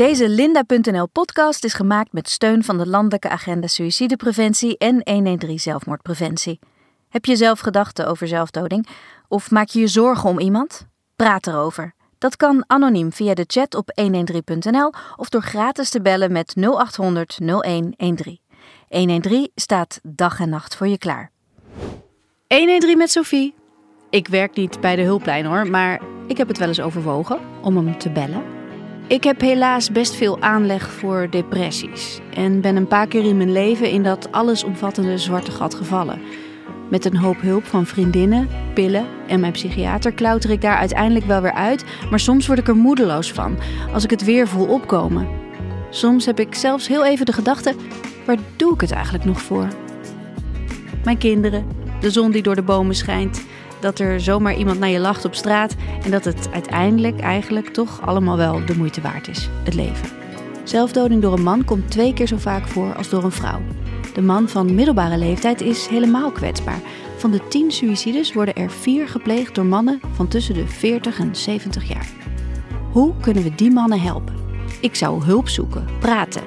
Deze Linda.nl podcast is gemaakt met steun van de Landelijke Agenda Suïcidepreventie en 113 Zelfmoordpreventie. Heb je zelf gedachten over zelfdoding? Of maak je je zorgen om iemand? Praat erover. Dat kan anoniem via de chat op 113.nl of door gratis te bellen met 0800 0113. 113 staat dag en nacht voor je klaar. 113 met Sophie. Ik werk niet bij de hulplijn hoor, maar ik heb het wel eens overwogen om hem te bellen. Ik heb helaas best veel aanleg voor depressies en ben een paar keer in mijn leven in dat allesomvattende zwarte gat gevallen. Met een hoop hulp van vriendinnen, pillen en mijn psychiater klauter ik daar uiteindelijk wel weer uit, maar soms word ik er moedeloos van als ik het weer voel opkomen. Soms heb ik zelfs heel even de gedachte: waar doe ik het eigenlijk nog voor? Mijn kinderen, de zon die door de bomen schijnt, dat er zomaar iemand naar je lacht op straat en dat het uiteindelijk eigenlijk toch allemaal wel de moeite waard is, het leven. Zelfdoding door een man komt twee keer zo vaak voor als door een vrouw. De man van middelbare leeftijd is helemaal kwetsbaar. Van de 10 suïcides worden er 4 gepleegd door mannen van tussen de 40 en 70 jaar. Hoe kunnen we die mannen helpen? Ik zou hulp zoeken, praten.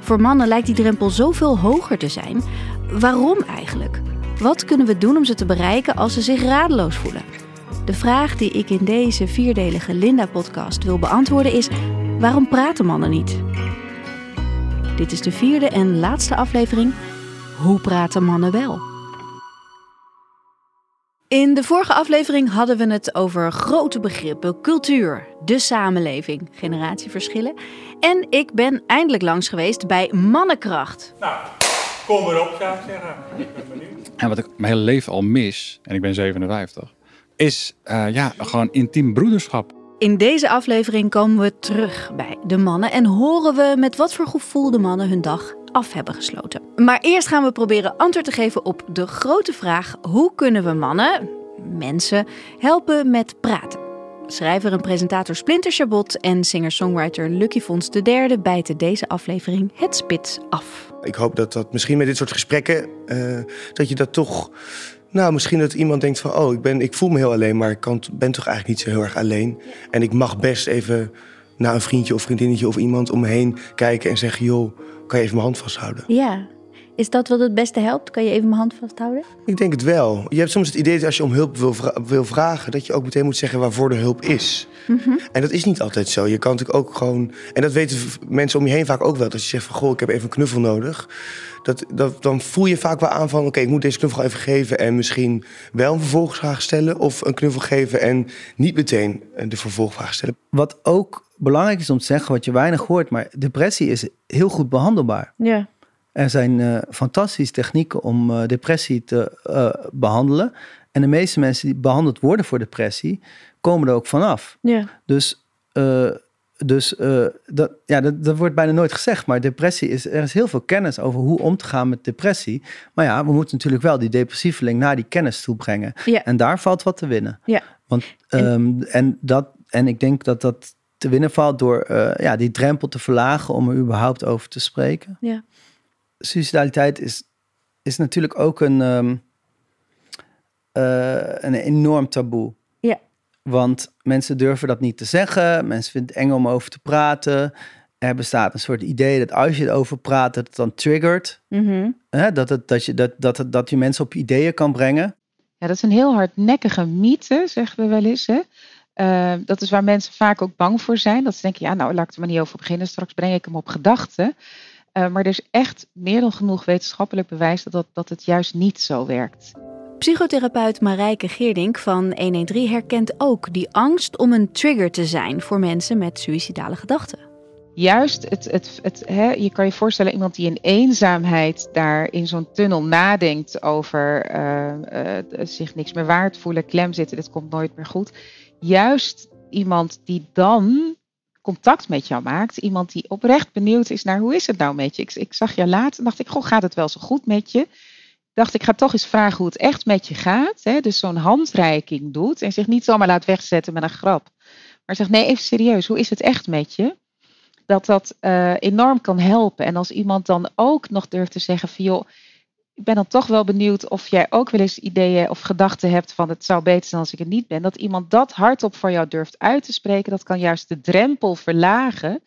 Voor mannen lijkt die drempel zoveel hoger te zijn. Waarom eigenlijk? Wat kunnen we doen om ze te bereiken als ze zich radeloos voelen? De vraag die ik in deze vierdelige Linda-podcast wil beantwoorden is: waarom praten mannen niet? Dit is de vierde en laatste aflevering. Hoe praten mannen wel? In de vorige aflevering hadden we het over grote begrippen, cultuur, de samenleving, generatieverschillen. En ik ben eindelijk langs geweest bij mannenkracht. Nou, kom erop zou ik zeggen. En wat ik mijn hele leven al mis, en ik ben 57, is eh, ja, gewoon intiem broederschap. In deze aflevering komen we terug bij de mannen en horen we met wat voor gevoel de mannen hun dag af hebben gesloten. Maar eerst gaan we proberen antwoord te geven op de grote vraag: hoe kunnen we mannen, mensen, helpen met praten? Schrijver en presentator Splinter Chabot en singer-songwriter Lucky Fons III bijten deze aflevering het spits af. Ik hoop dat dat misschien met dit soort gesprekken, eh, dat je dat toch... Nou, misschien dat iemand denkt van, oh, ik, ben, ik voel me heel alleen, maar ik kan, ben toch eigenlijk niet zo heel erg alleen. En ik mag best even naar een vriendje of vriendinnetje of iemand om me heen kijken en zeggen, joh, kan je even mijn hand vasthouden? Ja, is dat wat het beste helpt? Kan je even mijn hand vasthouden? Ik denk het wel. Je hebt soms het idee dat als je om hulp wil, vra- wil vragen, dat je ook meteen moet zeggen waarvoor de hulp is. En dat is niet altijd zo. Je kan natuurlijk ook gewoon. En dat weten mensen om je heen vaak ook wel. Dat je zegt van goh, ik heb even een knuffel nodig. Dat, dat, dan voel je vaak wel aan van oké, ik moet deze knuffel even geven. En misschien wel een vervolgvraag stellen. Of een knuffel geven en niet meteen de vervolgvraag stellen. Wat ook belangrijk is om te zeggen, wat je weinig hoort, maar depressie is heel goed behandelbaar. Ja. Er zijn eh, fantastische technieken om eh, depressie te eh, behandelen. En de meeste mensen die behandeld worden voor depressie, komen er ook vanaf. Ja. Dus, dus dat, ja, dat, dat wordt bijna nooit gezegd. Maar depressie is, er is heel veel kennis over hoe om te gaan met depressie. Maar ja, we moeten natuurlijk wel die depressieveling naar die kennis toe brengen. Ja. En daar valt wat te winnen. Ja. Want, En- en, en, dat, en ik denk dat dat te winnen valt door ja, die drempel te verlagen om er überhaupt over te spreken. Ja. Suicidaliteit is, is natuurlijk ook een, ehm, eh, een enorm taboe. Ja. Want mensen durven dat niet te zeggen. Mensen vinden het eng om over te praten. Er bestaat een soort idee dat als je erover praat, dat het dan triggert. Mhm. Hè? Dat, het, dat, je, dat, dat, het- dat je mensen op ideeën kan brengen. Ja, dat is een heel hardnekkige mythe, zeggen we wel eens. Hè? Eh, dat is waar mensen vaak ook bang voor zijn. Dat ze denken, ja, nou laat ik er maar niet over beginnen. Straks breng ik hem op gedachten. Eh, maar er is echt meer dan genoeg wetenschappelijk bewijs dat, dat, het juist niet zo werkt. Psychotherapeut Marijke Geerdink van 113 herkent ook die angst om een trigger te zijn voor mensen met suïcidale gedachten. Juist, het, het, het, hè, je kan je voorstellen, iemand die in eenzaamheid daar in zo'n tunnel nadenkt over eh, eh, zich niks meer waard voelen, klem zitten, dit komt nooit meer goed. Juist iemand die dan contact met jou maakt, iemand die oprecht benieuwd is naar hoe is het nou met je. Ik, zag je laat en dacht ik, goh, gaat het wel zo goed met je? Dacht ik ga toch eens vragen hoe het echt met je gaat. Hè? Dus zo'n handreiking doet en zich niet zomaar laat wegzetten met een grap. Maar zegt nee, even serieus, hoe is het echt met je? dat dat eh, enorm kan helpen. En als iemand dan ook nog durft te zeggen van joh, ik ben dan toch wel benieuwd of jij ook wel eens ideeën of gedachten hebt van het zou beter zijn als ik er niet ben. Dat iemand dat hardop voor jou durft uit te spreken, dat kan juist de drempel verlagen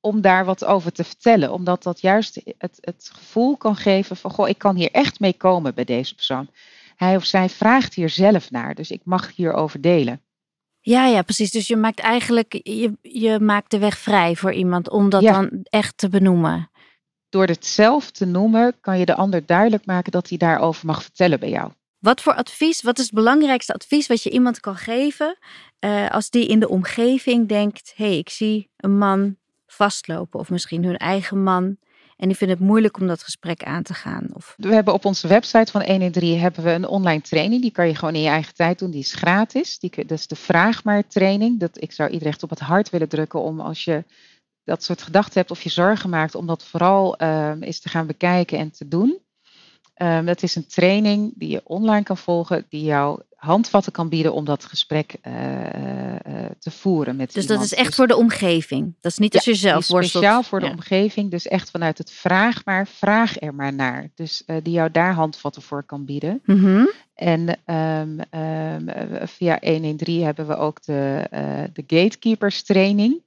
om daar wat over te vertellen. Omdat dat juist het, het gevoel kan geven van, goh, ik kan hier echt mee komen bij deze persoon. Hij of zij vraagt hier zelf naar, dus ik mag hierover delen. Ja, ja, precies. Dus je maakt eigenlijk je, je maakt de weg vrij voor iemand om dat Ja. dan echt te benoemen. Door het zelf te noemen, kan je de ander duidelijk maken dat hij daarover mag vertellen bij jou. Wat voor advies, wat is het belangrijkste advies wat je iemand kan geven eh, als die in de omgeving denkt: hé, hey, ik zie een man vastlopen of misschien hun eigen man en die vinden het moeilijk om dat gesprek aan te gaan? Of We hebben op onze website van 113 hebben we een online training. Die kan je gewoon in je eigen tijd doen. Die is gratis. Die, dat is de Vraag maar training. Dat, ik zou iedereen op het hart willen drukken om als je dat soort gedachten hebt of je zorgen maakt, om dat vooral ehm, eens te gaan bekijken en te doen. Ehm dat is een training die je online kan volgen, die jou handvatten kan bieden om dat gesprek eh, eh, te voeren met dus dat is echt voor de omgeving. Dat is niet als je die zelf is worstelt. speciaal voor de omgeving, dus echt vanuit het vraag maar, vraag er maar naar. Dus eh, die jou daar handvatten voor kan bieden. Mhm. En ehm, eh, via 113 hebben we ook de, de Gatekeepers training.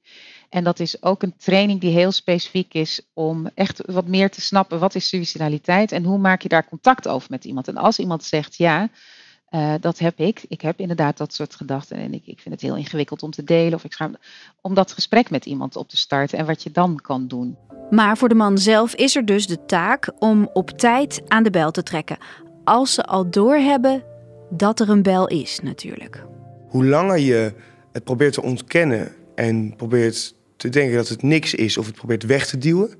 En dat is ook een training die heel specifiek is om echt wat meer te snappen wat is suicidaliteit en hoe maak je daar contact over met iemand. En als iemand zegt ja, eh, dat heb ik, ik heb inderdaad dat soort gedachten en ik, ik vind het heel ingewikkeld om te delen of ik schaam om dat gesprek met iemand op te starten en wat je dan kan doen. Maar voor de man zelf is er dus de taak om op tijd aan de bel te trekken. Als ze al doorhebben dat er een bel is, natuurlijk. Hoe langer je het probeert te ontkennen en probeert te denken dat het niks is of het probeert weg te duwen,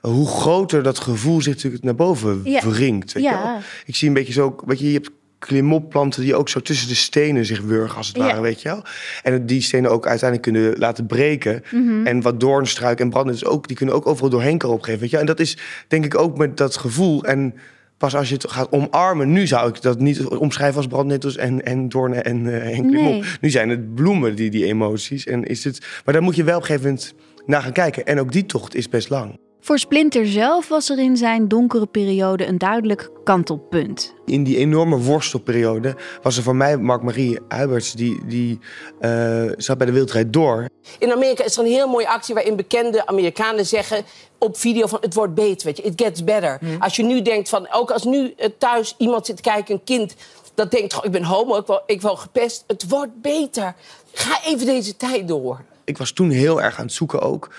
hoe groter dat gevoel zich natuurlijk naar boven Ja. wringt. Weet je wel? Ja, Ik zie een beetje zo, weet je, je hebt klimopplanten die ook zo tussen de stenen zich wurgen als het Ja. ware, weet je wel. En die stenen ook uiteindelijk kunnen laten breken. Mhm. En wat doornstruik en brandnetels ook, die kunnen ook overal doorheen komen opgeven, weet je. En dat is denk ik ook met dat gevoel en pas als je het gaat omarmen, nu zou ik dat niet omschrijven als brandnettels en, en doornen en, eh en. Nee. Nu zijn het bloemen, die, die emoties. En is het, maar daar moet je wel op een gegeven moment naar gaan kijken. En ook die tocht is best lang. Voor Splinter zelf was er in zijn donkere periode een duidelijk kantelpunt. In die enorme worstelperiode was er voor mij Mark-Marie Huiberts... die, die eh, zat bij de Wildrijd door. In Amerika is er een heel mooie actie waarin bekende Amerikanen zeggen op video van het wordt beter, weet je, it gets better. Als je nu denkt van, ook als nu eh, thuis iemand zit te kijken, een kind dat denkt, "Goh, ik ben homo, ik word, ik word gepest, het wordt beter. Ga even deze tijd door. Ik was toen heel erg aan het zoeken ook.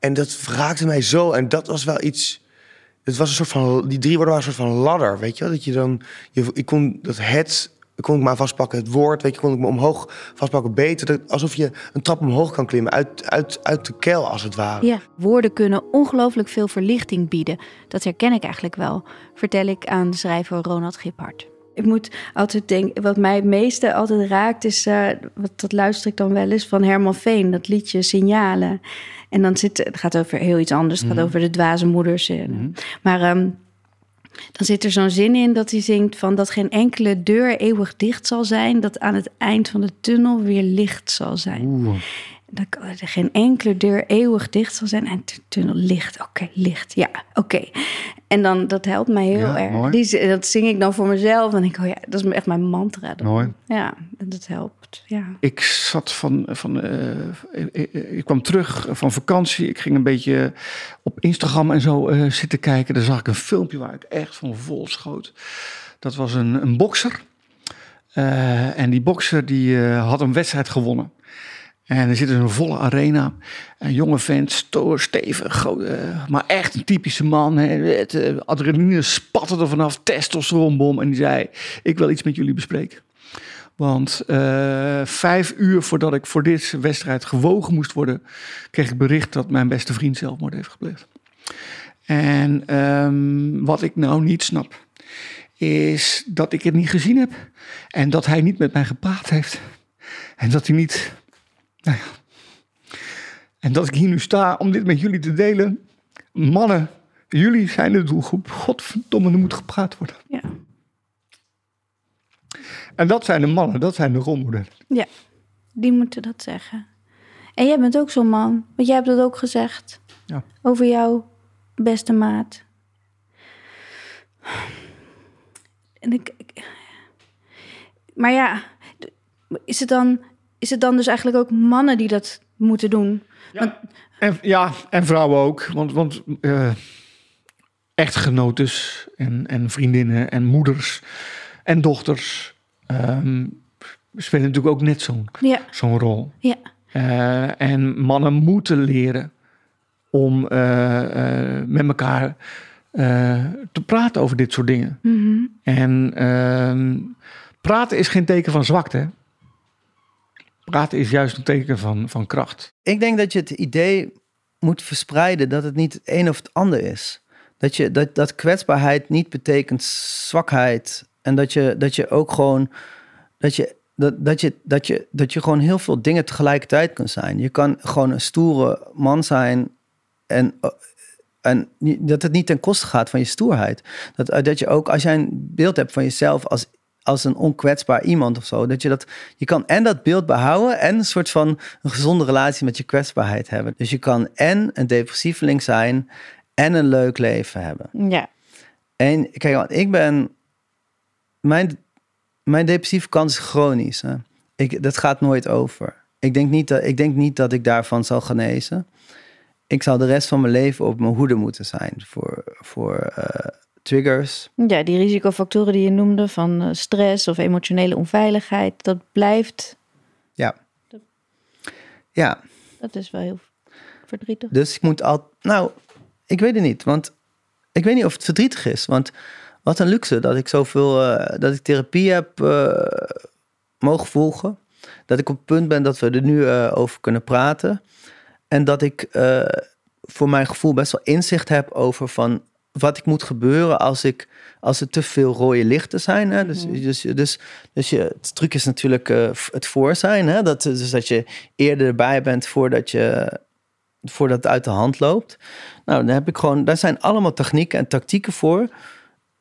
En dat raakte mij zo. En dat was wel iets... Het was een soort van... Die drie woorden waren een soort van ladder, weet je wel? Dat je dan... Je, ik kon dat het... Kon ik maar vastpakken, het woord, weet je, kon ik me omhoog vastpakken, beter. Dat, alsof je een trap omhoog kan klimmen, uit, uit, uit de kel als het ware. Ja, woorden kunnen ongelooflijk veel verlichting bieden. Dat herken ik eigenlijk wel, vertel ik aan schrijver Ronald Giphart. Ik moet altijd denken, wat mij het meeste altijd raakt, is, eh, wat, dat luister ik dan wel eens van Herman Veen, dat liedje Signalen. En dan zit, het gaat over heel iets anders, het gaat over de dwaze moeders. eh, Maar ehm, dan zit er zo'n zin in dat hij zingt van dat geen enkele deur eeuwig dicht zal zijn, dat aan het eind van de tunnel weer licht zal zijn. Dat er geen enkele deur eeuwig dicht zal zijn. En tunnel licht. Oké, licht. Ja, oké. En dan, dat helpt mij heel Ja, erg. Die, dat zing ik dan voor mezelf. En ik, oh ja, dat is echt mijn mantra. dan. Mooi. Ja, dat helpt. Ja. Ik zat van, van eh, ik, ik kwam terug van vakantie. Ik ging een beetje op Instagram en zo eh, zitten kijken. Daar zag ik een filmpje waar ik echt van vol schoot. Dat was een, een bokser. Eh, en die bokser die eh, had een wedstrijd gewonnen. En er zit dus een volle arena. Een jonge vent, stoer, stevig, eh, maar echt een typische man. Het, eh, adrenaline spatte er vanaf, testosteronbom. En die zei, ik wil iets met jullie bespreken. Want eh, vijf uur voordat ik voor deze wedstrijd gewogen moest worden, kreeg ik bericht dat mijn beste vriend zelfmoord heeft gepleegd. En ehm, wat ik nou niet snap, is dat ik het niet gezien heb. En dat hij niet met mij gepraat heeft. En dat hij niet. Nou ja. En dat ik hier nu sta om dit met jullie te delen. Mannen, jullie zijn de doelgroep. Godverdomme, er moet gepraat worden. Ja. En dat zijn de mannen, dat zijn de rolmodellen. ja, die moeten dat zeggen. En jij bent ook zo'n man. Want jij hebt dat ook gezegd. Ja. Over jouw beste maat. En ik, ik- maar ja, is het dan is het dan dus eigenlijk ook mannen die dat moeten doen? Want, En, ja, en vrouwen ook. Want, want eh echtgenotes en, en vriendinnen en moeders en dochters ehm, spelen natuurlijk ook net zo'n ja, zo'n rol. ja. Eh, en mannen moeten leren om eh, met elkaar te praten over dit soort dingen. Mhm. En ehm, praten is geen teken van zwakte. Praten is juist een teken van, van kracht. Ik denk dat je het idee moet verspreiden dat het niet het een of het ander is. Dat, je, dat, dat kwetsbaarheid niet betekent zwakheid. En dat je, dat je ook gewoon. Dat je, dat, dat, je, dat, je, dat je gewoon heel veel dingen tegelijkertijd kan zijn. Je kan gewoon een stoere man zijn. En, en dat het niet ten koste gaat van je stoerheid. Dat, dat je ook, als jij een beeld hebt van jezelf als, als een onkwetsbaar iemand of zo, dat je dat, je kan en dat beeld behouden en een soort van een gezonde relatie met je kwetsbaarheid hebben. Dus je kan en een depressieveling zijn en een leuk leven hebben. Ja. En kijk, want ik ben. Mijn, mijn depressieve kant is chronisch. Hè? Ik, dat gaat nooit over. Ik denk, niet dat, ik denk niet dat ik daarvan zal genezen. Ik zal de rest van mijn leven op mijn hoede moeten zijn voor, voor eh, triggers. ja, die risicofactoren die je noemde van eh, stress of emotionele onveiligheid, dat blijft, Ja. Ja, dat is wel heel verdrietig. dus ik moet al. Nou, ik weet het niet. Want ik weet niet of het verdrietig is. Want wat een luxe dat ik zoveel. eh, dat ik therapie heb eh, mogen volgen. Dat ik op het punt ben dat we er nu over kunnen praten. En dat ik voor mijn gevoel best wel inzicht heb over van wat ik moet gebeuren als ik als er te veel rode lichten zijn. Hè? Dus, dus, dus, dus je, het truc is natuurlijk eh, het voor zijn. Hè? Dat, dus dat je eerder erbij bent voordat je voordat het uit de hand loopt. Nou, dan heb ik gewoon, daar zijn allemaal technieken en tactieken voor.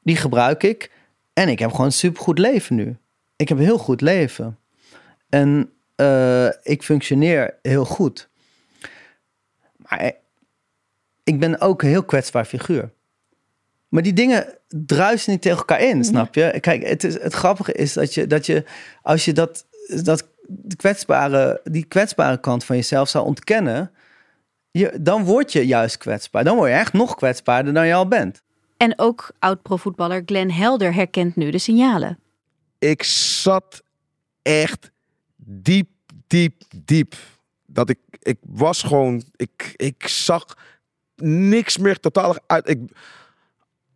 Die gebruik ik. En ik heb gewoon een supergoed leven nu. Ik heb een heel goed leven. En eh, ik functioneer heel goed. Maar ik ben ook een heel kwetsbaar figuur. Maar die dingen druisen niet tegen elkaar in, snap je? Kijk, het, is, het grappige is dat je, dat je als je dat, dat kwetsbare, die kwetsbare kant van jezelf zou ontkennen, je, dan word je juist kwetsbaar. Dan word je echt nog kwetsbaarder dan je al bent. En ook oud-profvoetballer Glenn Helder herkent nu de signalen. ik zat echt diep, diep, diep. Dat ik, ik was gewoon, ik, ik zag niks meer totaal uit. Ik,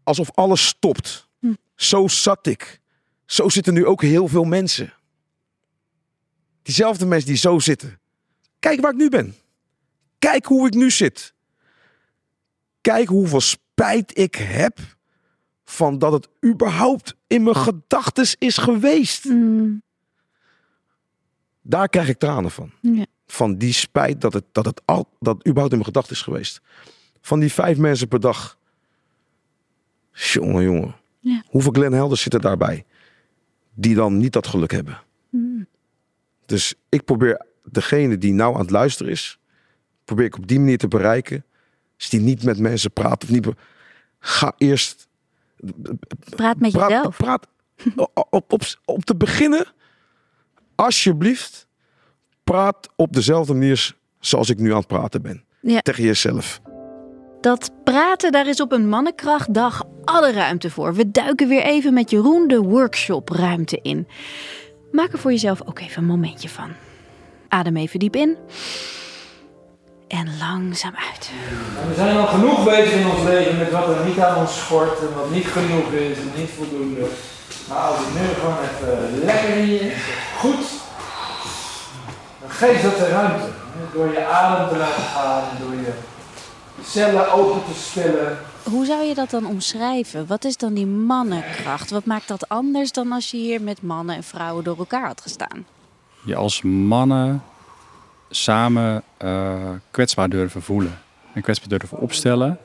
alsof alles stopt. Zo zat ik. Zo zitten nu ook heel veel mensen. Diezelfde mensen die zo zitten. Kijk waar ik nu ben. Kijk hoe ik nu zit. Kijk hoeveel spijt ik heb van dat het überhaupt in mijn gedachtes is geweest. Daar krijg ik tranen van. Ja. Van die spijt dat het, dat het al, dat überhaupt in mijn gedachtes is geweest. Van die vijf mensen per dag. Jongen, jongen. Ja. Hoeveel Glenn Helders zitten daarbij? Die dan niet dat geluk hebben. Mm. Dus ik probeer degene die nou aan het luisteren is, probeer ik op die manier te bereiken. Als die niet met mensen praat of niet. Ga eerst. Praat met praat, jezelf. Praat op, op, op, op te beginnen. Alsjeblieft, praat op dezelfde manier zoals ik nu aan het praten ben. Ja. Tegen jezelf. Dat praten, daar is op een mannenkrachtdag alle ruimte voor. We duiken weer even met Jeroen de workshopruimte in. Maak er voor jezelf ook even een momentje van. Adem even diep in. En langzaam uit. We zijn al genoeg bezig in ons leven met wat er niet aan ons schort en wat niet genoeg is en niet voldoende. Maar als ik nu gewoon even lekker hier, goed, dan geef dat de ruimte. Door je adem te laten gaan, en door je cellen open te spillen. Hoe zou je dat dan omschrijven? Wat is dan die mannenkracht? Wat maakt dat anders dan als je hier met mannen en vrouwen door elkaar had gestaan? Je als mannen samen eh, kwetsbaar durven voelen. En kwetsbaar durven opstellen.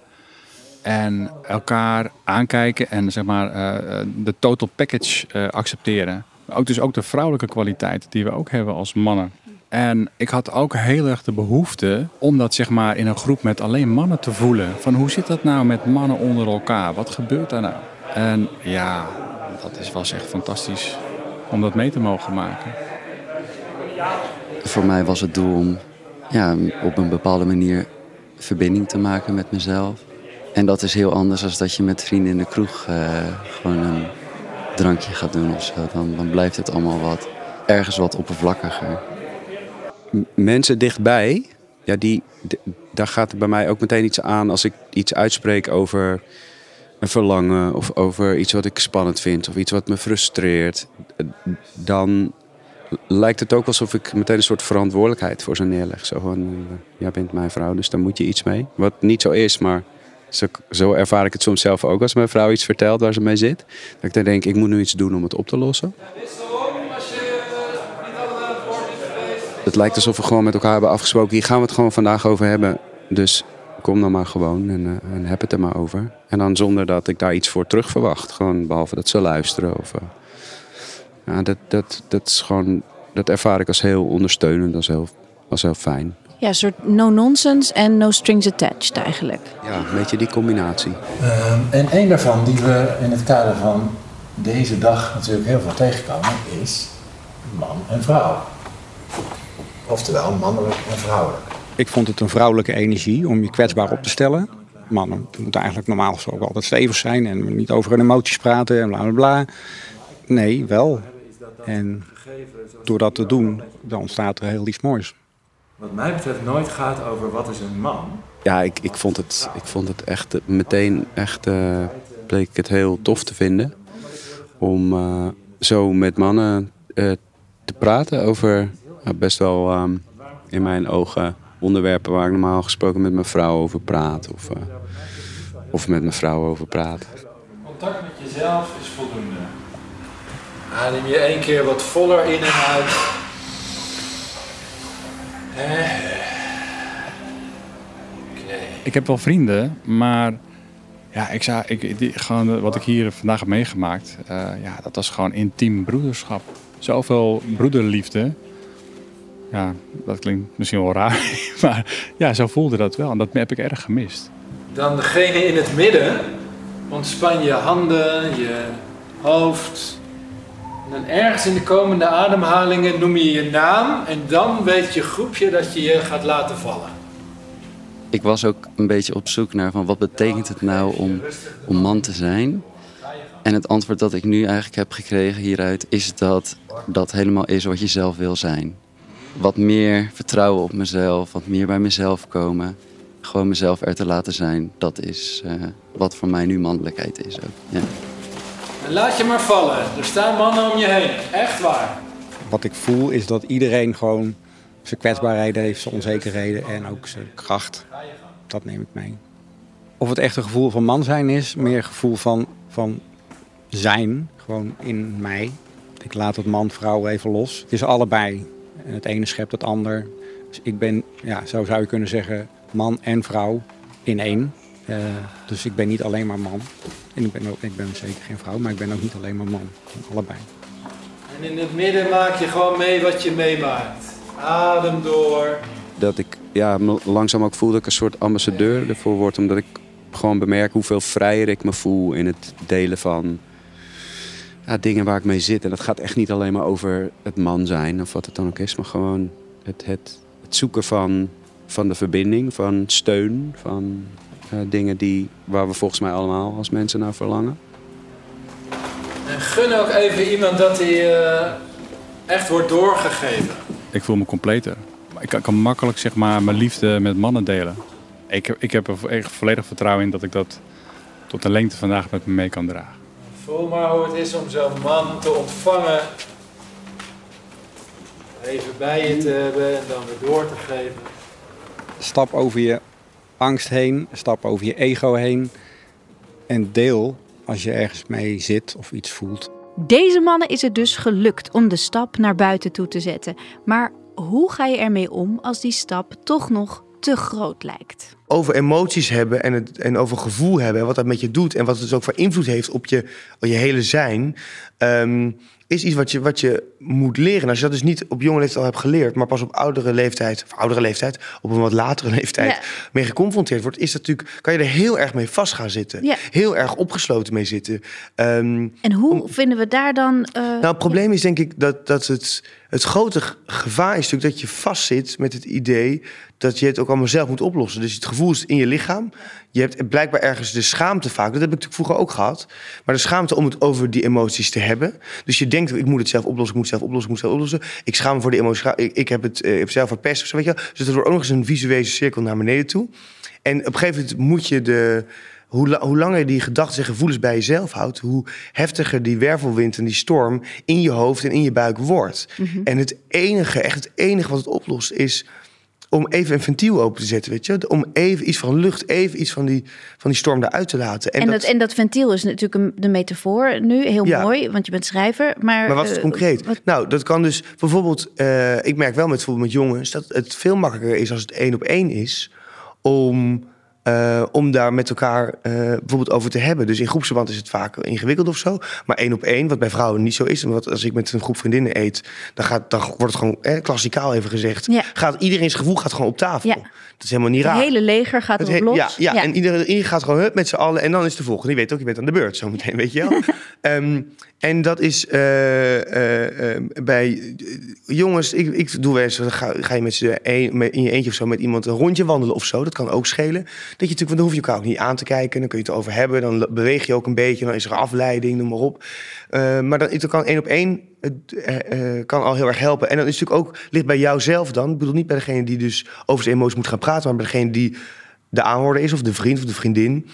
En elkaar aankijken en zeg maar eh, de total package eh, accepteren. Ook dus ook de vrouwelijke kwaliteit die we ook hebben als mannen. En ik had ook heel erg de behoefte om dat zeg maar in een groep met alleen mannen te voelen. Van hoe zit dat nou met mannen onder elkaar? Wat gebeurt daar nou? En ja, dat is, was echt fantastisch om dat mee te mogen maken. voor mij was het doel om ja, op een bepaalde manier verbinding te maken met mezelf. En dat is heel anders dan dat je met vrienden in de kroeg uh, gewoon een drankje gaat doen of zo. Dan, dan blijft het allemaal wat ergens wat oppervlakkiger. Mensen dichtbij, ja, die, daar gaat bij mij ook meteen iets aan als ik iets uitspreek over een verlangen of over iets wat ik spannend vind of iets wat me frustreert. Dan lijkt het ook alsof ik meteen een soort verantwoordelijkheid voor ze neerleg. Zo van, uh, jij bent mijn vrouw, dus daar moet je iets mee. Wat niet zo is, maar zo, zo, ervaar ik het soms zelf ook als mijn vrouw iets vertelt waar ze mee zit. Dat ik dan denk, ik moet nu iets doen om het op te lossen. Het lijkt alsof we gewoon met elkaar hebben afgesproken, hier gaan we het gewoon vandaag over hebben. Dus kom dan maar gewoon en, uh, en heb het er maar over. En dan zonder dat ik daar iets voor terug verwacht. Gewoon behalve dat ze luisteren of... Uh, ja, dat, dat, dat, is gewoon, dat ervaar ik als heel ondersteunend, als heel, als heel fijn. Ja, een soort no-nonsense en no strings attached eigenlijk. Ja, een beetje die combinatie. Um, en een daarvan die we in het kader van deze dag natuurlijk heel veel tegenkomen, is man en vrouw. Oftewel mannelijk en vrouwelijk. Ik vond het een vrouwelijke energie om je kwetsbaar op te stellen. Mannen moeten eigenlijk normaal gesproken altijd stevig zijn en niet over hun emoties praten en bla bla bla. Nee, wel. En door dat te doen, dan ontstaat er heel iets moois. Wat mij betreft nooit gaat over wat is een man. Ja, ik, ik, vond, het, ik vond het echt meteen echt, uh, bleek ik het heel tof te vinden. Om uh, zo met mannen uh, te praten over best wel um, in mijn ogen onderwerpen waar ik normaal gesproken met mijn vrouw over praat. Of, of met mijn vrouw over praat. Contact met jezelf is voldoende. Adem je één keer wat voller in en uit. Okay. Ik heb wel vrienden, maar ja, ik zou, ik, die, gewoon wat ik hier vandaag heb meegemaakt, uh, ja, dat was gewoon intiem broederschap. Zoveel broederliefde. Ja, dat klinkt misschien wel raar, maar ja, zo voelde dat wel. En dat heb ik erg gemist. Dan degene in het midden, ontspan je handen, je hoofd, en dan ergens in de komende ademhalingen noem je je naam en dan weet je groepje dat je je gaat laten vallen. Ik was ook een beetje op zoek naar van wat betekent het nou om, om man te zijn. En het antwoord dat ik nu eigenlijk heb gekregen hieruit is dat dat helemaal is wat je zelf wil zijn. Wat meer vertrouwen op mezelf, wat meer bij mezelf komen. Gewoon mezelf er te laten zijn, dat is uh, wat voor mij nu mannelijkheid is ook. Ja. En laat je maar vallen. Er staan mannen om je heen. Echt waar. Wat ik voel is dat iedereen gewoon zijn kwetsbaarheden heeft, zijn onzekerheden en ook zijn kracht. Dat neem ik mee. Of het echt een gevoel van man zijn is, meer een gevoel van, van zijn, gewoon in mij. Ik laat het man-vrouw even los. Het is allebei. En het ene schept het ander. Dus ik ben, ja, zo zou je kunnen zeggen, man en vrouw in één. Uh, dus ik ben niet alleen maar man. En ik ben, ook, ik ben zeker geen vrouw, maar ik ben ook niet alleen maar man. Allebei. En in het midden maak je gewoon mee wat je meemaakt. Adem door. Dat ik ja, langzaam ook voel dat ik een soort ambassadeur ervoor word. Omdat ik gewoon bemerk hoeveel vrijer ik me voel in het delen van ja, dingen waar ik mee zit. En dat gaat echt niet alleen maar over het man zijn of wat het dan ook is. Maar gewoon het, het, het zoeken van, van de verbinding, van steun, van uh, dingen die, waar we volgens mij allemaal als mensen naar verlangen. En gun ook even iemand dat hij uh, echt wordt doorgegeven. Ik voel me completer. Ik kan, kan, makkelijk zeg maar, mijn liefde met mannen delen. Ik, ik heb er echt volledig vertrouwen in dat ik dat tot de lengte vandaag met me mee kan dragen. Voel maar hoe het is om zo'n man te ontvangen. Even bij je te hebben en dan weer door te geven. Stap over je angst heen, stap over je ego heen en deel als je ergens mee zit of iets voelt. Deze mannen is het dus gelukt om de stap naar buiten toe te zetten. Maar hoe ga je ermee om als die stap toch nog te groot lijkt? over emoties hebben en, het, en over gevoel hebben... en wat dat met je doet en wat het dus ook voor invloed heeft op je, op je hele zijn... ehm, is iets wat je, wat je moet leren. En als je dat dus niet op jonge leeftijd al hebt geleerd... maar pas op oudere leeftijd, of oudere leeftijd... op een wat latere leeftijd Ja. mee geconfronteerd wordt... is dat natuurlijk, kan je er heel erg mee vast gaan zitten. Ja. Heel erg opgesloten mee zitten. Ehm, En hoe vinden we daar dan... eh, nou, het probleem is denk ik dat, dat het, het grote gevaar is natuurlijk dat je vastzit met het idee dat je het ook allemaal zelf moet oplossen. Dus het gevoel is in je lichaam. Je hebt blijkbaar ergens de schaamte vaak. Dat heb ik natuurlijk vroeger ook gehad. Maar de schaamte om het over die emoties te hebben. Dus je denkt, ik moet het zelf oplossen, ik moet het zelf oplossen, ik moet zelf oplossen. Ik schaam me voor die emoties. Ik, ik heb het eh, ik zelf verpest. of zo, Weet je wel. Dus het wordt ook nog eens een visuele cirkel naar beneden toe. En op een gegeven moment moet je de hoe, la- hoe langer die gedachten en gevoelens bij jezelf houdt, hoe heftiger die wervelwind en die storm in je hoofd en in je buik wordt. Mhm. En het enige, echt het enige wat het oplost, is om even een ventiel open te zetten, weet je? Om even iets van lucht, even iets van die, van die storm eruit te laten. En, dat, en dat ventiel is natuurlijk een, de metafoor nu. Heel Ja. mooi, want je bent schrijver. Maar, Maar wat is het eh, concreet? wat- Nou, dat kan dus bijvoorbeeld. eh, ik merk wel met, bijvoorbeeld met jongens dat het veel makkelijker is als het één op één is om. Eh, om daar met elkaar eh, bijvoorbeeld over te hebben. Dus in groepsverband is het vaak ingewikkeld of zo. Maar één op één, wat bij vrouwen niet zo is. Want als ik met een groep vriendinnen eet, dan, gaat, dan wordt het gewoon eh, klassikaal even gezegd. Ja. Gaat, iedereen's gevoel gaat gewoon op tafel. Ja. Dat is helemaal niet Het raar. hele leger gaat Het erop los. Ja, ja, en iedereen, iedereen gaat gewoon hup, met z'n allen. En dan is de volgende. Die weet ook, je bent aan de beurt zometeen, weet je wel. Ehm, en dat is eh, eh, eh, bij eh, jongens... Ik, ik doe wel eens, ga, ga je met z'n een, in je eentje of zo met iemand een rondje wandelen of zo. Dat kan ook schelen. Dat je natuurlijk, want dan hoef je elkaar ook niet aan te kijken. Dan kun je het over hebben. Dan beweeg je ook een beetje. Dan is er afleiding, noem maar op. Maar dan, dan kan één op één het, kan al heel erg helpen. En dan is het natuurlijk ook ligt bij jouzelf dan. Ik bedoel niet bij degene die dus over zijn emoties moet gaan praten, maar bij degene die de aanhoorder is, of de vriend of de vriendin,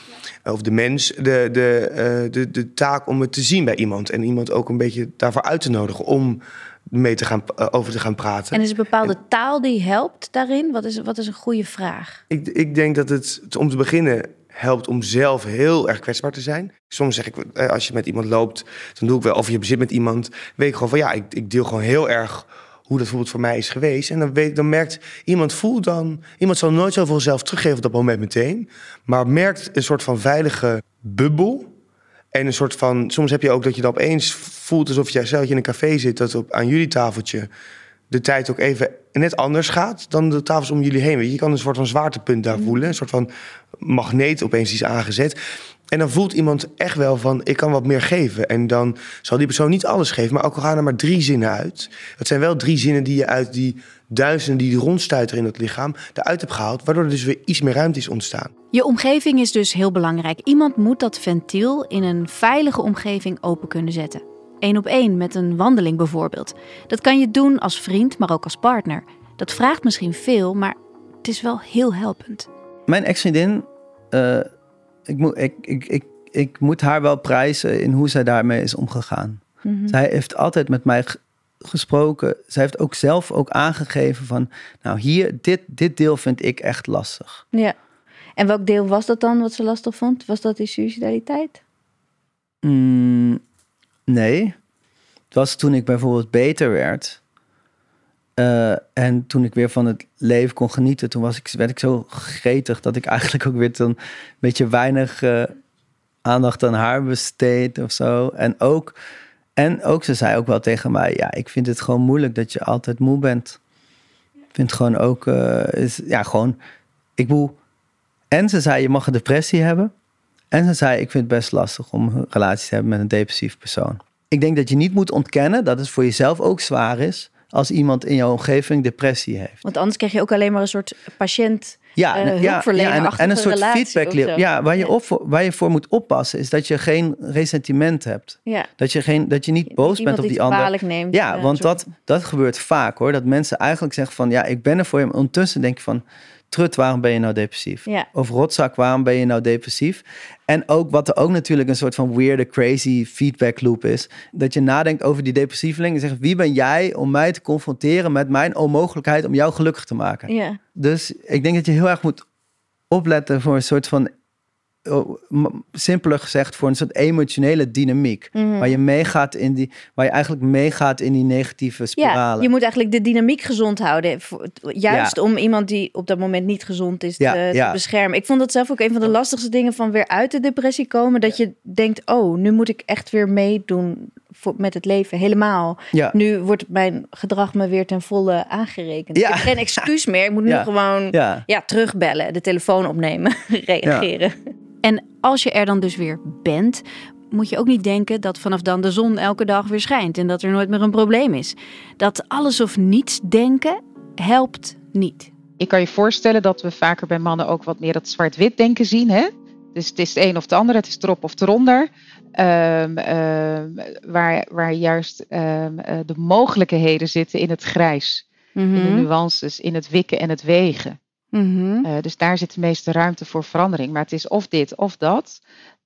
of de mens, de, de, eh, de, de taak om het te zien bij iemand. En iemand ook een beetje daarvoor uit te nodigen om mee te gaan, eh, over te gaan praten. En is een bepaalde taal die helpt daarin? Wat is, wat is een goede vraag? Ik, ik denk dat het om te beginnen helpt om zelf heel erg kwetsbaar te zijn. Soms zeg ik, eh, als je met iemand loopt, dan doe ik wel, of je zit met iemand, weet ik gewoon van ja, ik, ik deel gewoon heel erg hoe dat bijvoorbeeld voor mij is geweest. En dan, weet, dan merkt iemand, voelt dan, iemand zal nooit zoveel zelf teruggeven op dat moment meteen, maar merkt een soort van veilige bubbel. En een soort van, soms heb je ook dat je dan opeens voelt alsof je zelf in een café zit, dat op, aan jullie tafeltje de tijd ook even net anders gaat dan de tafels om jullie heen. Weet je, je kan een soort van zwaartepunt daar voelen. Een soort van magneet opeens is aangezet. En dan voelt iemand echt wel van, ik kan wat meer geven. En dan zal die persoon niet alles geven, maar ook al gaan er maar drie zinnen uit. Dat zijn wel drie zinnen die je uit die duizenden die rondstuiteren in het lichaam eruit hebt gehaald. Waardoor er dus weer iets meer ruimte is ontstaan. Je omgeving is dus heel belangrijk. Iemand moet dat ventiel in een veilige omgeving open kunnen zetten. Eén op één met een wandeling bijvoorbeeld. Dat kan je doen als vriend, maar ook als partner. Dat vraagt misschien veel, maar het is wel heel helpend. Mijn ex-vriendin, eh, ik, moet, ik, ik, ik, ik moet haar wel prijzen in hoe zij daarmee is omgegaan. Mhm. Zij heeft altijd met mij gesproken. Zij heeft ook zelf ook aangegeven van, nou hier, dit, dit deel vind ik echt lastig. Ja. En welk deel was dat dan wat ze lastig vond? Was dat die suicidaliteit? Mm, nee. Het was toen ik bijvoorbeeld beter werd. Eh, en toen ik weer van het leven kon genieten, toen was ik, werd ik zo gretig dat ik eigenlijk ook weer een beetje weinig eh, aandacht aan haar besteed of zo. En ook, en ook, ze zei ook wel tegen mij, ja, ik vind het gewoon moeilijk dat je altijd moe bent. Ik vind gewoon ook, eh, is, ja, gewoon, ik bedoel, en ze zei, je mag een depressie hebben. En ze zei, ik vind het best lastig om een relatie te hebben met een depressief persoon. Ik denk dat je niet moet ontkennen dat het voor jezelf ook zwaar is als iemand in jouw omgeving depressie heeft. Want anders krijg je ook alleen maar een soort patiënt Ja, eh, en- ja, hulpverlener ja, en, en een soort feedback. Ja, waar je, op, voor- waar je voor moet oppassen is dat je geen ressentiment hebt. Ja. Dat je, geen, dat je niet boos iemand bent op die ander. neemt, Ja, want soort- dat, dat gebeurt vaak hoor. Dat mensen eigenlijk zeggen van ja, ik ben er voor je. Maar ondertussen denk je van, trut, waarom ben je nou depressief? Ja. Of rotzak, waarom ben je nou depressief? En ook wat er ook natuurlijk een soort van weirde, crazy feedback loop is. Dat je nadenkt over die depressieveling en zegt, wie ben jij om mij te confronteren met mijn onmogelijkheid om jou gelukkig te maken? Ja. Dus ik denk dat je heel erg moet opletten voor een soort van simpeler gezegd voor een soort emotionele dynamiek. Mhm. Waar je meegaat in die, waar je eigenlijk meegaat in die negatieve Ja, spiralen. je moet eigenlijk de dynamiek gezond houden. Juist Ja. om iemand die op dat moment niet gezond is Ja, te, beschermen. Ik vond dat zelf ook een van de lastigste dingen van weer uit de depressie komen. Dat je denkt, oh, nu moet ik echt weer meedoen voor, met het leven. Helemaal. Nu wordt mijn gedrag me weer ten volle aangerekend. Ik heb geen excuus meer. Ik moet nu gewoon ja. terugbellen, de telefoon opnemen, reageren. En als je er dan dus weer bent, moet je ook niet denken dat vanaf dan de zon elke dag weer schijnt en dat er nooit meer een probleem is. Dat alles of niets denken helpt niet. Ik kan je voorstellen dat we vaker bij mannen ook wat meer dat zwart-wit denken zien. Hè? Dus het is het een of het ander, het is erop of eronder. Ehm, ehm, waar, waar juist ehm, eh, de mogelijkheden zitten in het grijs. In de Mhm. nuances, in het wikken en het wegen. Mhm. Eh, dus daar zit de meeste ruimte voor verandering. Maar het is of dit of dat.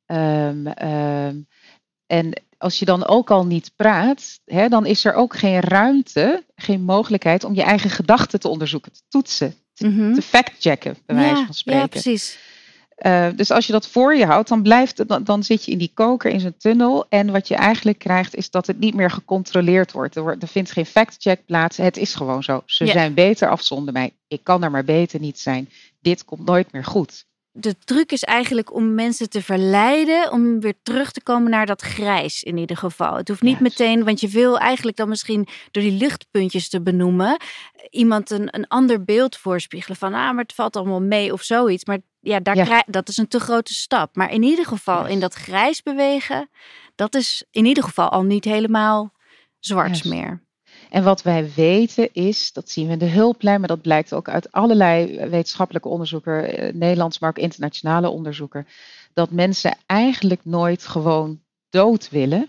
Ehm, ehm, en als je dan ook al niet praat, hè, dan is er ook geen ruimte, geen mogelijkheid om je eigen gedachten te onderzoeken, te toetsen, te, Mhm. te fact-checken, bij wijze van spreken. ja, precies. Eh, dus als je dat voor je houdt, dan, blijft dan, dan zit je in die koker, in zo'n tunnel. En wat je eigenlijk krijgt, is dat het niet meer gecontroleerd wordt. Er, wordt, er vindt geen fact-check plaats. Het is gewoon zo. Ze zijn beter af zonder mij. Ik kan er maar beter niet zijn. Dit komt nooit meer goed. De truc is eigenlijk om mensen te verleiden om weer terug te komen naar dat grijs in ieder geval. Het hoeft niet meteen, want je wil eigenlijk dan misschien door die luchtpuntjes te benoemen, iemand een, een ander beeld voorspiegelen van, ah, maar het valt allemaal mee of zoiets. Maar ja, daar Ja. dat is een te grote stap. Maar in ieder geval in dat grijs bewegen, dat is in ieder geval al niet helemaal zwart Juist. meer. En wat wij weten is, dat zien we in de hulplijn, maar dat blijkt ook uit allerlei wetenschappelijke onderzoeken, eh, Nederlands, maar ook internationale onderzoeken, dat mensen eigenlijk nooit gewoon dood willen,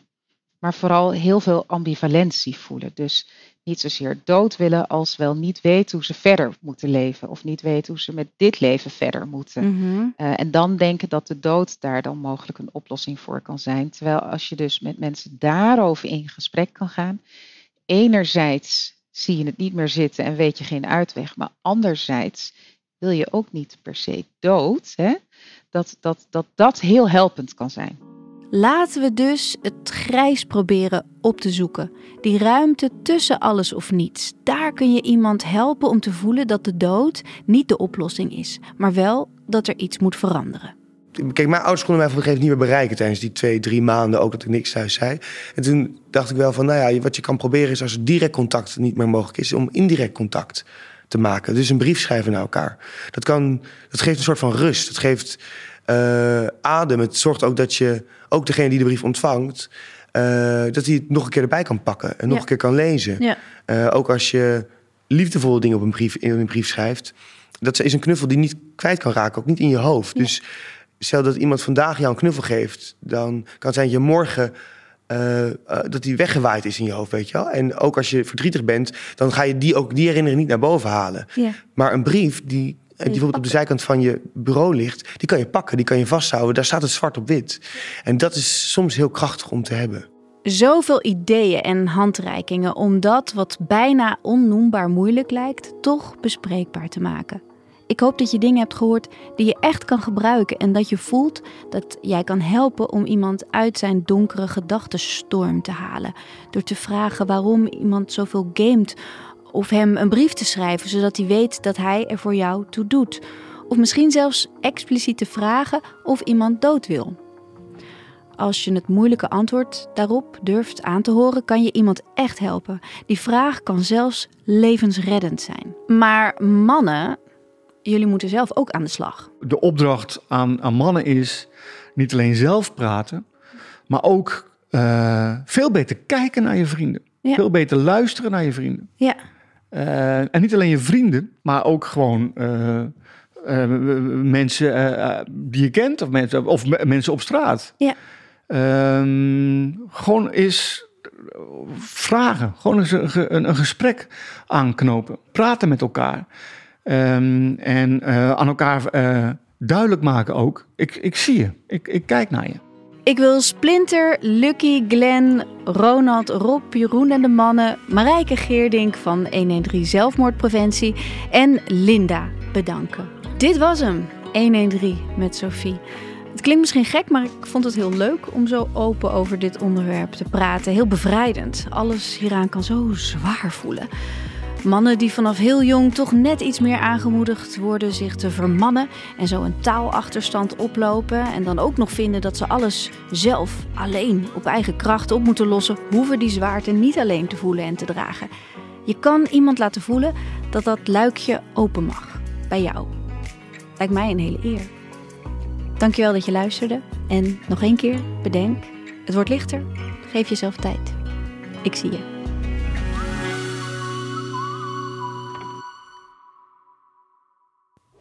maar vooral heel veel ambivalentie voelen. Dus niet zozeer dood willen als wel niet weten hoe ze verder moeten leven of niet weten hoe ze met dit leven verder moeten. Mhm. Eh, en dan denken dat de dood daar dan mogelijk een oplossing voor kan zijn. Terwijl als je dus met mensen daarover in gesprek kan gaan, enerzijds zie je het niet meer zitten en weet je geen uitweg, maar anderzijds wil je ook niet per se dood, hè? Dat, dat, dat dat heel helpend kan zijn. Laten we dus het grijs proberen op te zoeken. Die ruimte tussen alles of niets. Daar kun je iemand helpen om te voelen dat de dood niet de oplossing is, maar wel dat er iets moet veranderen. Kijk, mijn ouders konden mij op een gegeven moment niet meer bereiken tijdens die twee, drie maanden. Ook dat ik niks thuis zei. En toen dacht ik wel van, nou ja, wat je kan proberen is als direct contact niet meer mogelijk is, om indirect contact te maken. Dus een brief schrijven naar elkaar. Dat, kan, dat geeft een soort van rust. Het geeft eh, adem. Het zorgt ook dat je, ook degene die de brief ontvangt, eh, dat hij het nog een keer erbij kan pakken en nog Ja. een keer kan lezen. Ja. Eh, ook als je liefdevolle dingen op een brief, in een brief schrijft. Dat is een knuffel die niet kwijt kan raken, ook niet in je hoofd. Dus stel dat iemand vandaag jou een knuffel geeft, dan kan het zijn dat je morgen eh, eh, dat die weggewaaid is in je hoofd, weet je wel. En ook als je verdrietig bent, dan ga je die ook die herinnering niet naar boven halen. Maar een brief die, die bijvoorbeeld op de zijkant van je bureau ligt, die kan je pakken, die kan je vasthouden. Daar staat het zwart op wit. En dat is soms heel krachtig om te hebben. Zoveel ideeën en handreikingen om dat wat bijna onnoembaar moeilijk lijkt, toch bespreekbaar te maken. Ik hoop dat je dingen hebt gehoord die je echt kan gebruiken en dat je voelt dat jij kan helpen om iemand uit zijn donkere gedachtenstorm te halen. Door te vragen waarom iemand zoveel gamet of hem een brief te schrijven zodat hij weet dat hij er voor jou toe doet. Of misschien zelfs expliciet te vragen of iemand dood wil. Als je het moeilijke antwoord daarop durft aan te horen, kan je iemand echt helpen. Die vraag kan zelfs levensreddend zijn. Maar mannen, jullie moeten zelf ook aan de slag. De opdracht aan, aan mannen is niet alleen zelf praten, maar ook eh, veel beter kijken naar je vrienden. Ja. Veel beter luisteren naar je vrienden. Ja. Eh, en niet alleen je vrienden, maar ook gewoon eh, mensen die je kent of mensen, of me- mensen op straat. Ja. Ehm, gewoon eens vragen, gewoon eens een, een gesprek aanknopen, praten met elkaar. Ehm, en eh, aan elkaar eh, duidelijk maken ook, ik, ik zie je, ik, ik kijk naar je. Ik wil Splinter, Lucky, Glenn, Ronald, Rob, Jeroen en de mannen, Marijke Geerdink van 113 Zelfmoordpreventie en Linda bedanken. Dit was hem, 113 met Sophie. Het klinkt misschien gek, maar ik vond het heel leuk om zo open over dit onderwerp te praten. Heel bevrijdend. Alles hieraan kan zo zwaar voelen. Mannen die vanaf heel jong toch net iets meer aangemoedigd worden zich te vermannen en zo een taalachterstand oplopen en dan ook nog vinden dat ze alles zelf alleen op eigen kracht op moeten lossen, hoeven die zwaarte niet alleen te voelen en te dragen. Je kan iemand laten voelen dat dat luikje open mag bij jou. Lijkt mij een hele eer. Dankjewel dat je luisterde en nog één keer bedenk, het wordt lichter. Geef jezelf tijd. Ik zie je.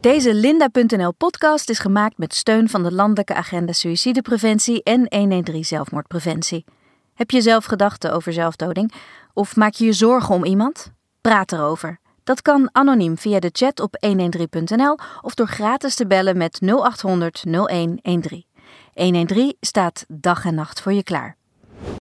Deze Linda.nl podcast is gemaakt met steun van de Landelijke Agenda Suïcidepreventie en 113 Zelfmoordpreventie. Heb je zelf gedachten over zelfdoding? Of maak je je zorgen om iemand? Praat erover. Dat kan anoniem via de chat op 113.nl of door gratis te bellen met 0800 0113. 113 staat dag en nacht voor je klaar.